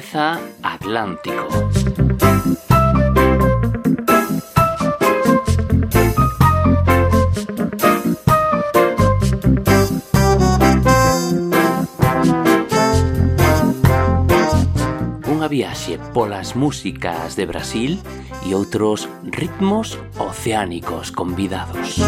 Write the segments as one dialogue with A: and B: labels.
A: Comeza Atlántico. Unha viaxe polas músicas de Brasil e outros ritmos oceánicos convidados.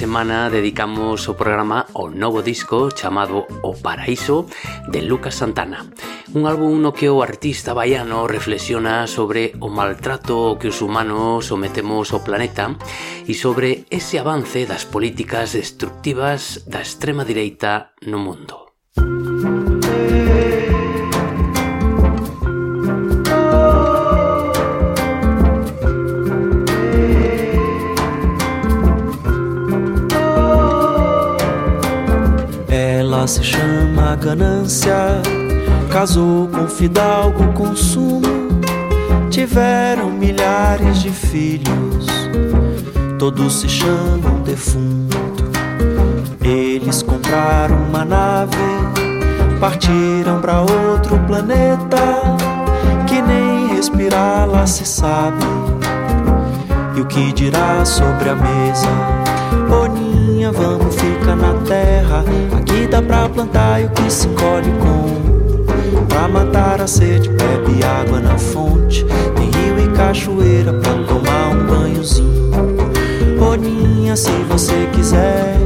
A: semana dedicamos o programa ao novo disco chamado O Paraíso de Lucas Santana un álbum no que o artista baiano reflexiona sobre o maltrato que os humanos sometemos ao planeta e sobre ese avance das políticas destructivas da extrema direita no mundo.
B: Ela se chama ganância, casou com fidalgo consumo, tiveram milhares de filhos, todos se chamam defunto. Eles compraram uma nave, partiram para outro planeta, que nem respirar lá se sabe. E o que dirá sobre a mesa? Boninha, vamos ficar na terra. Aqui pra plantar e o que se colhe com. Pra matar a sede, bebe água na fonte. Tem rio e cachoeira pra tomar um banhozinho. Boninha, se você quiser,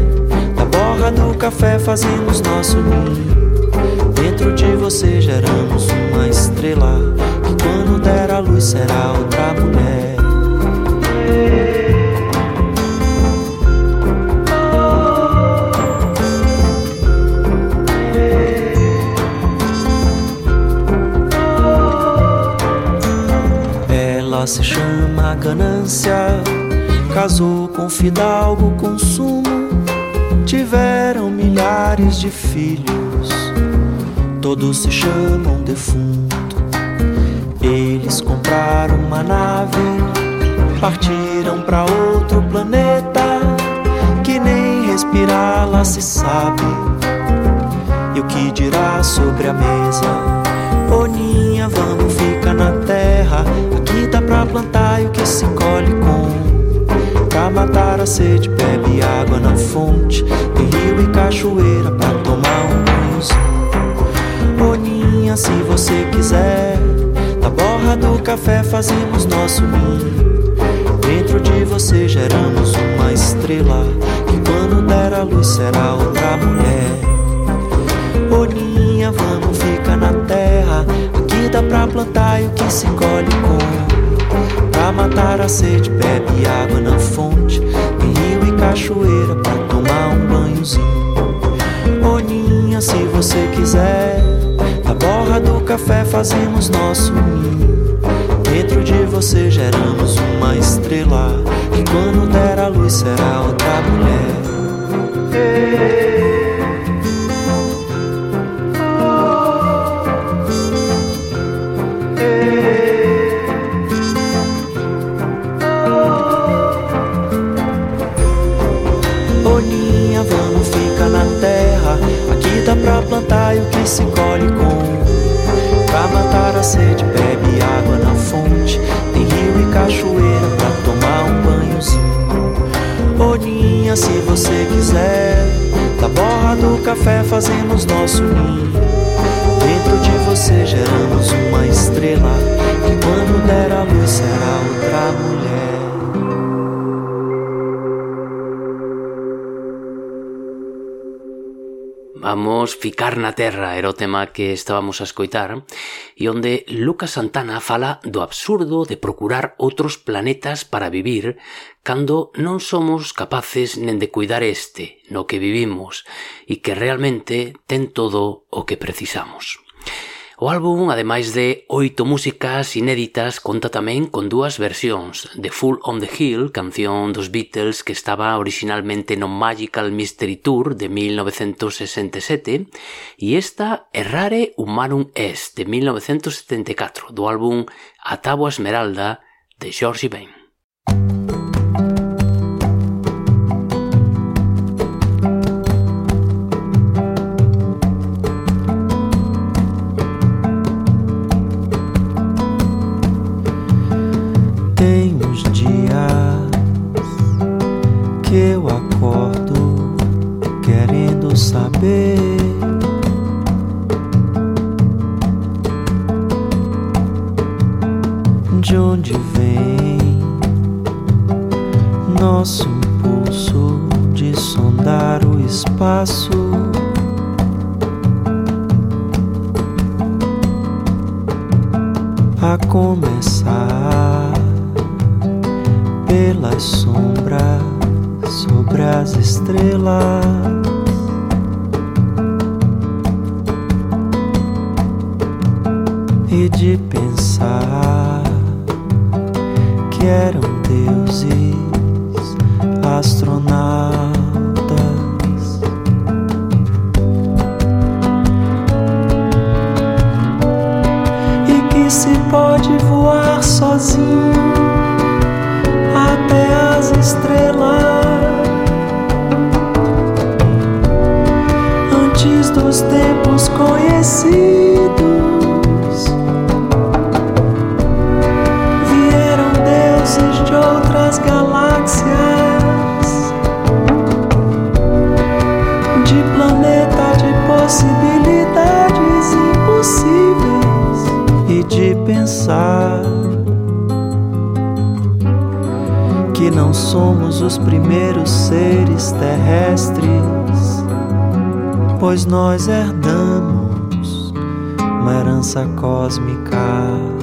B: da borra do café fazemos nosso ninho. Dentro de você geramos uma estrela. Que quando der a luz será outra mulher. Casou com fidalgo consumo, tiveram milhares de filhos, todos se chamam defunto. Eles compraram uma nave, partiram para outro planeta, que nem respirar lá se sabe. E o que dirá sobre a mesa? Boninha, vamos ficar matar a sede, bebe água na fonte. Tem rio e cachoeira pra tomar um banhozinho. Boninha, se você quiser, da borra do café fazemos nosso ninho. Dentro de você geramos uma estrela. Que quando der a luz será outra mulher. Boninha, vamos ficar na terra. Aqui dá pra plantar e o que se colhe com. Pra matar a sede, bebe água na fonte. Cachoeira pra tomar um banhozinho. Boninha, se você quiser, da borra do café fazemos nosso ninho. Dentro de você geramos uma estrela. Que quando der a luz será outra mulher. Plantar o que se colhe com. Pra matar a sede, bebe água na fonte. Tem rio e cachoeira pra tomar um banhozinho. Boninha, se você quiser, da borra do café fazemos nosso ninho. Dentro de você geramos uma estrela. Que quando der a luz será outra mulher.
A: Vamos ficar na terra era o tema que estábamos a escoitar e onde Lucas Santana fala do absurdo de procurar outros planetas para vivir cando non somos capaces nen de cuidar este no que vivimos e que realmente ten todo o que precisamos.
B: O álbum, ademais de oito músicas inéditas, conta tamén con dúas versións, de Full on the Hill, canción dos Beatles que estaba originalmente no Magical Mystery Tour de 1967, e esta Errare Humanum Est de 1974, do álbum A Tábua Esmeralda de George Bain. sombra sobre as estrelas. E de pensar que eram deuses astronautas. E que se pode voar sozinho estrela. Antes dos tempos conhecidos vieram deuses de outras galáxias de planeta de possibilidades impossíveis e de pensar. George Bain.
C: os primeiros seres terrestres, pois nós herdamos uma herança cósmica.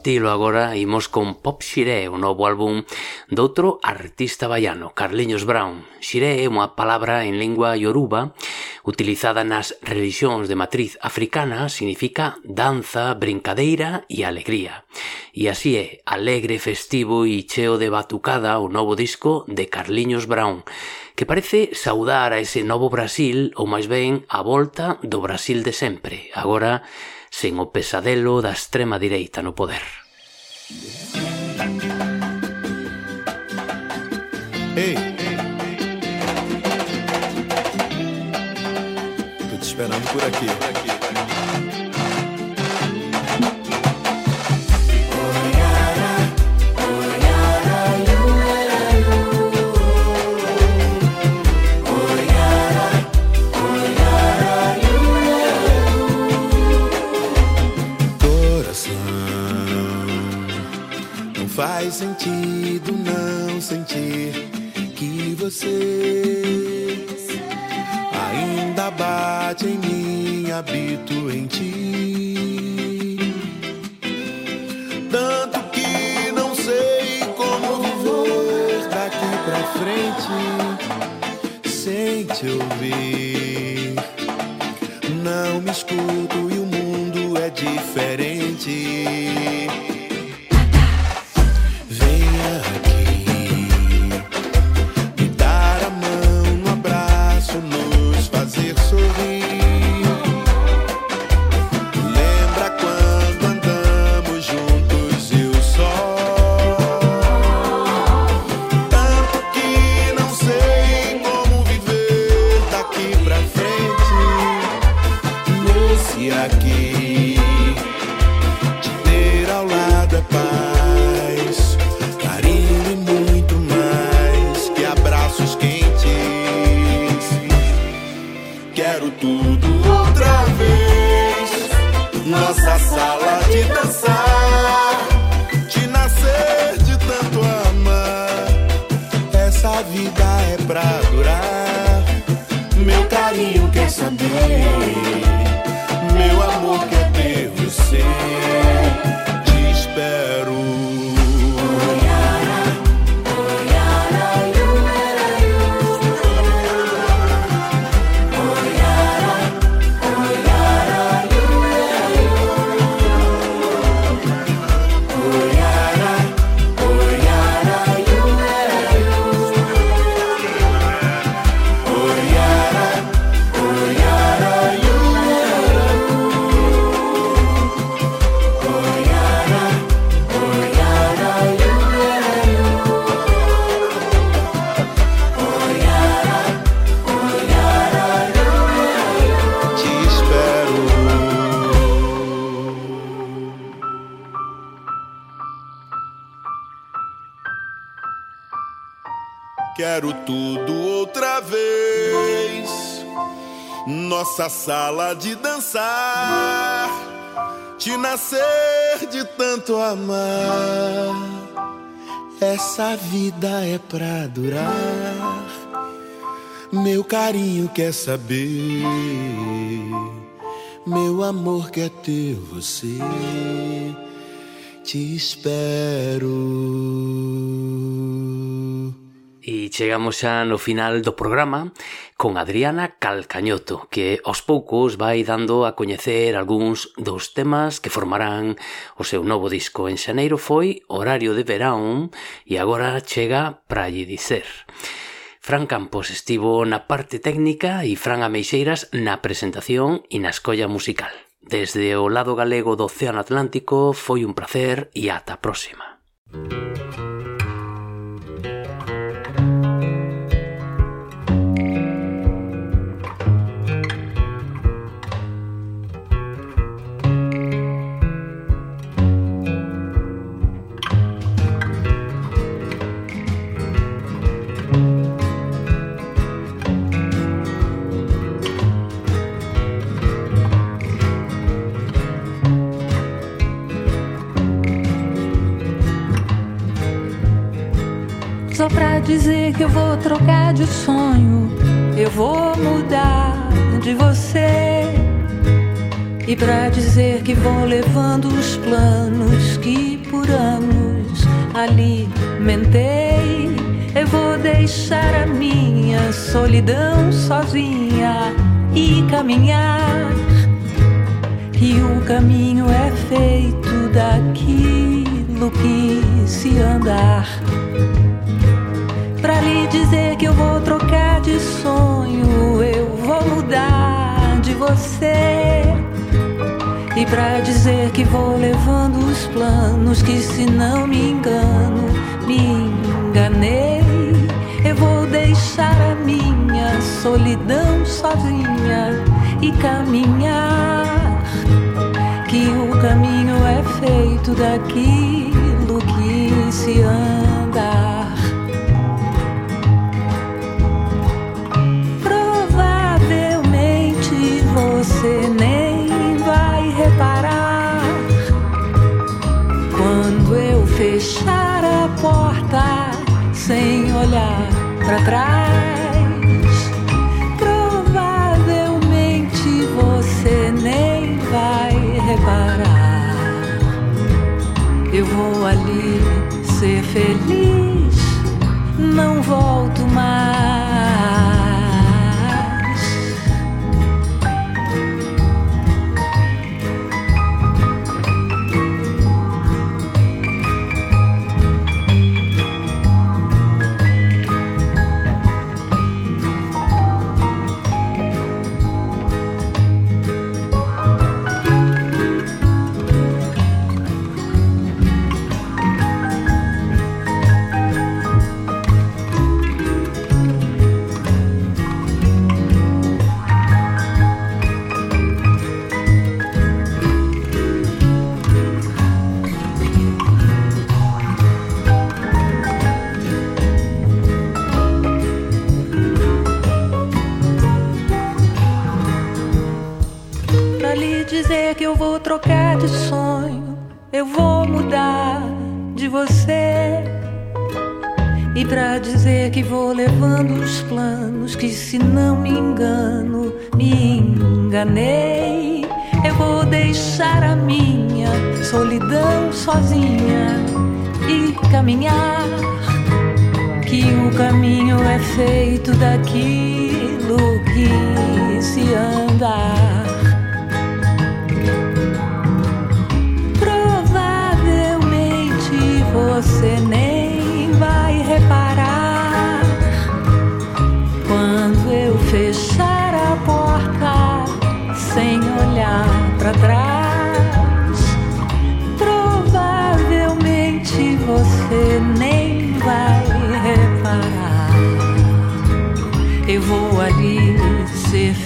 A: estilo agora imos con Pop Xiré, o novo álbum doutro artista baiano, Carliños Brown. Xiré é unha palabra en lingua yoruba utilizada nas religións de matriz africana, significa danza, brincadeira e alegría. E así é, alegre, festivo e cheo de batucada o novo disco de Carliños Brown, que parece saudar a ese novo Brasil, ou máis ben a volta do Brasil de sempre. Agora, sen o pesadelo da extrema direita no poder.
D: Hey. Tô te esperando por aqui. Por aqui. Sentido não sentir que você ainda bate em mim, habito em ti. Tanto que não sei como viver daqui pra frente sem te ouvir. Não me escuto e o mundo é diferente. yeah. Quero tudo outra vez. Nossa sala de dançar. Te nascer de tanto amar. Essa vida é pra durar. Meu carinho quer saber. Meu amor quer ter você. Te espero.
A: E chegamos xa no final do programa con Adriana Calcañoto, que aos poucos vai dando a coñecer algúns dos temas que formarán o seu novo disco. En xaneiro foi Horario de Verán e agora chega Pra lle dicer. Fran Campos estivo na parte técnica e Fran Ameixeiras na presentación e na escolla musical. Desde o lado galego do Océano Atlántico foi un placer e ata a próxima. Música
E: de sonho, eu vou mudar de você. E pra dizer que vou levando os planos que por anos alimentei, eu vou deixar a minha solidão sozinha e caminhar. E o caminho é feito daquilo que se andar. Pra lhe dizer que eu vou trocar de sonho, eu vou mudar de você. E pra dizer que vou levando os planos, que se não me engano, me enganei. Eu vou deixar a minha solidão sozinha e caminhar. Que o caminho é feito daquilo que se anda. Olhar para trás. Provavelmente você nem vai reparar. Eu vou ali ser feliz, não volto enganei. Eu vou deixar a minha solidão sozinha e caminhar. Que o caminho é feito daquilo que se anda.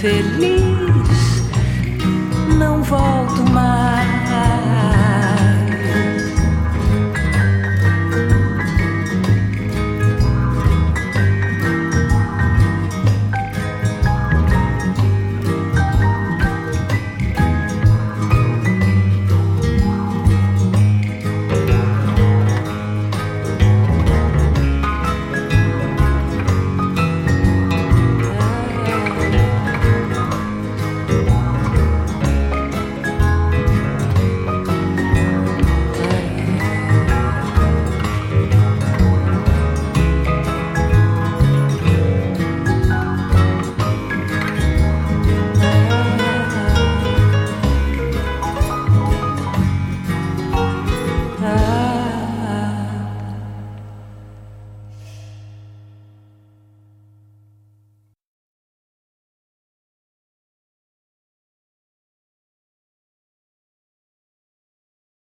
E: Feliz,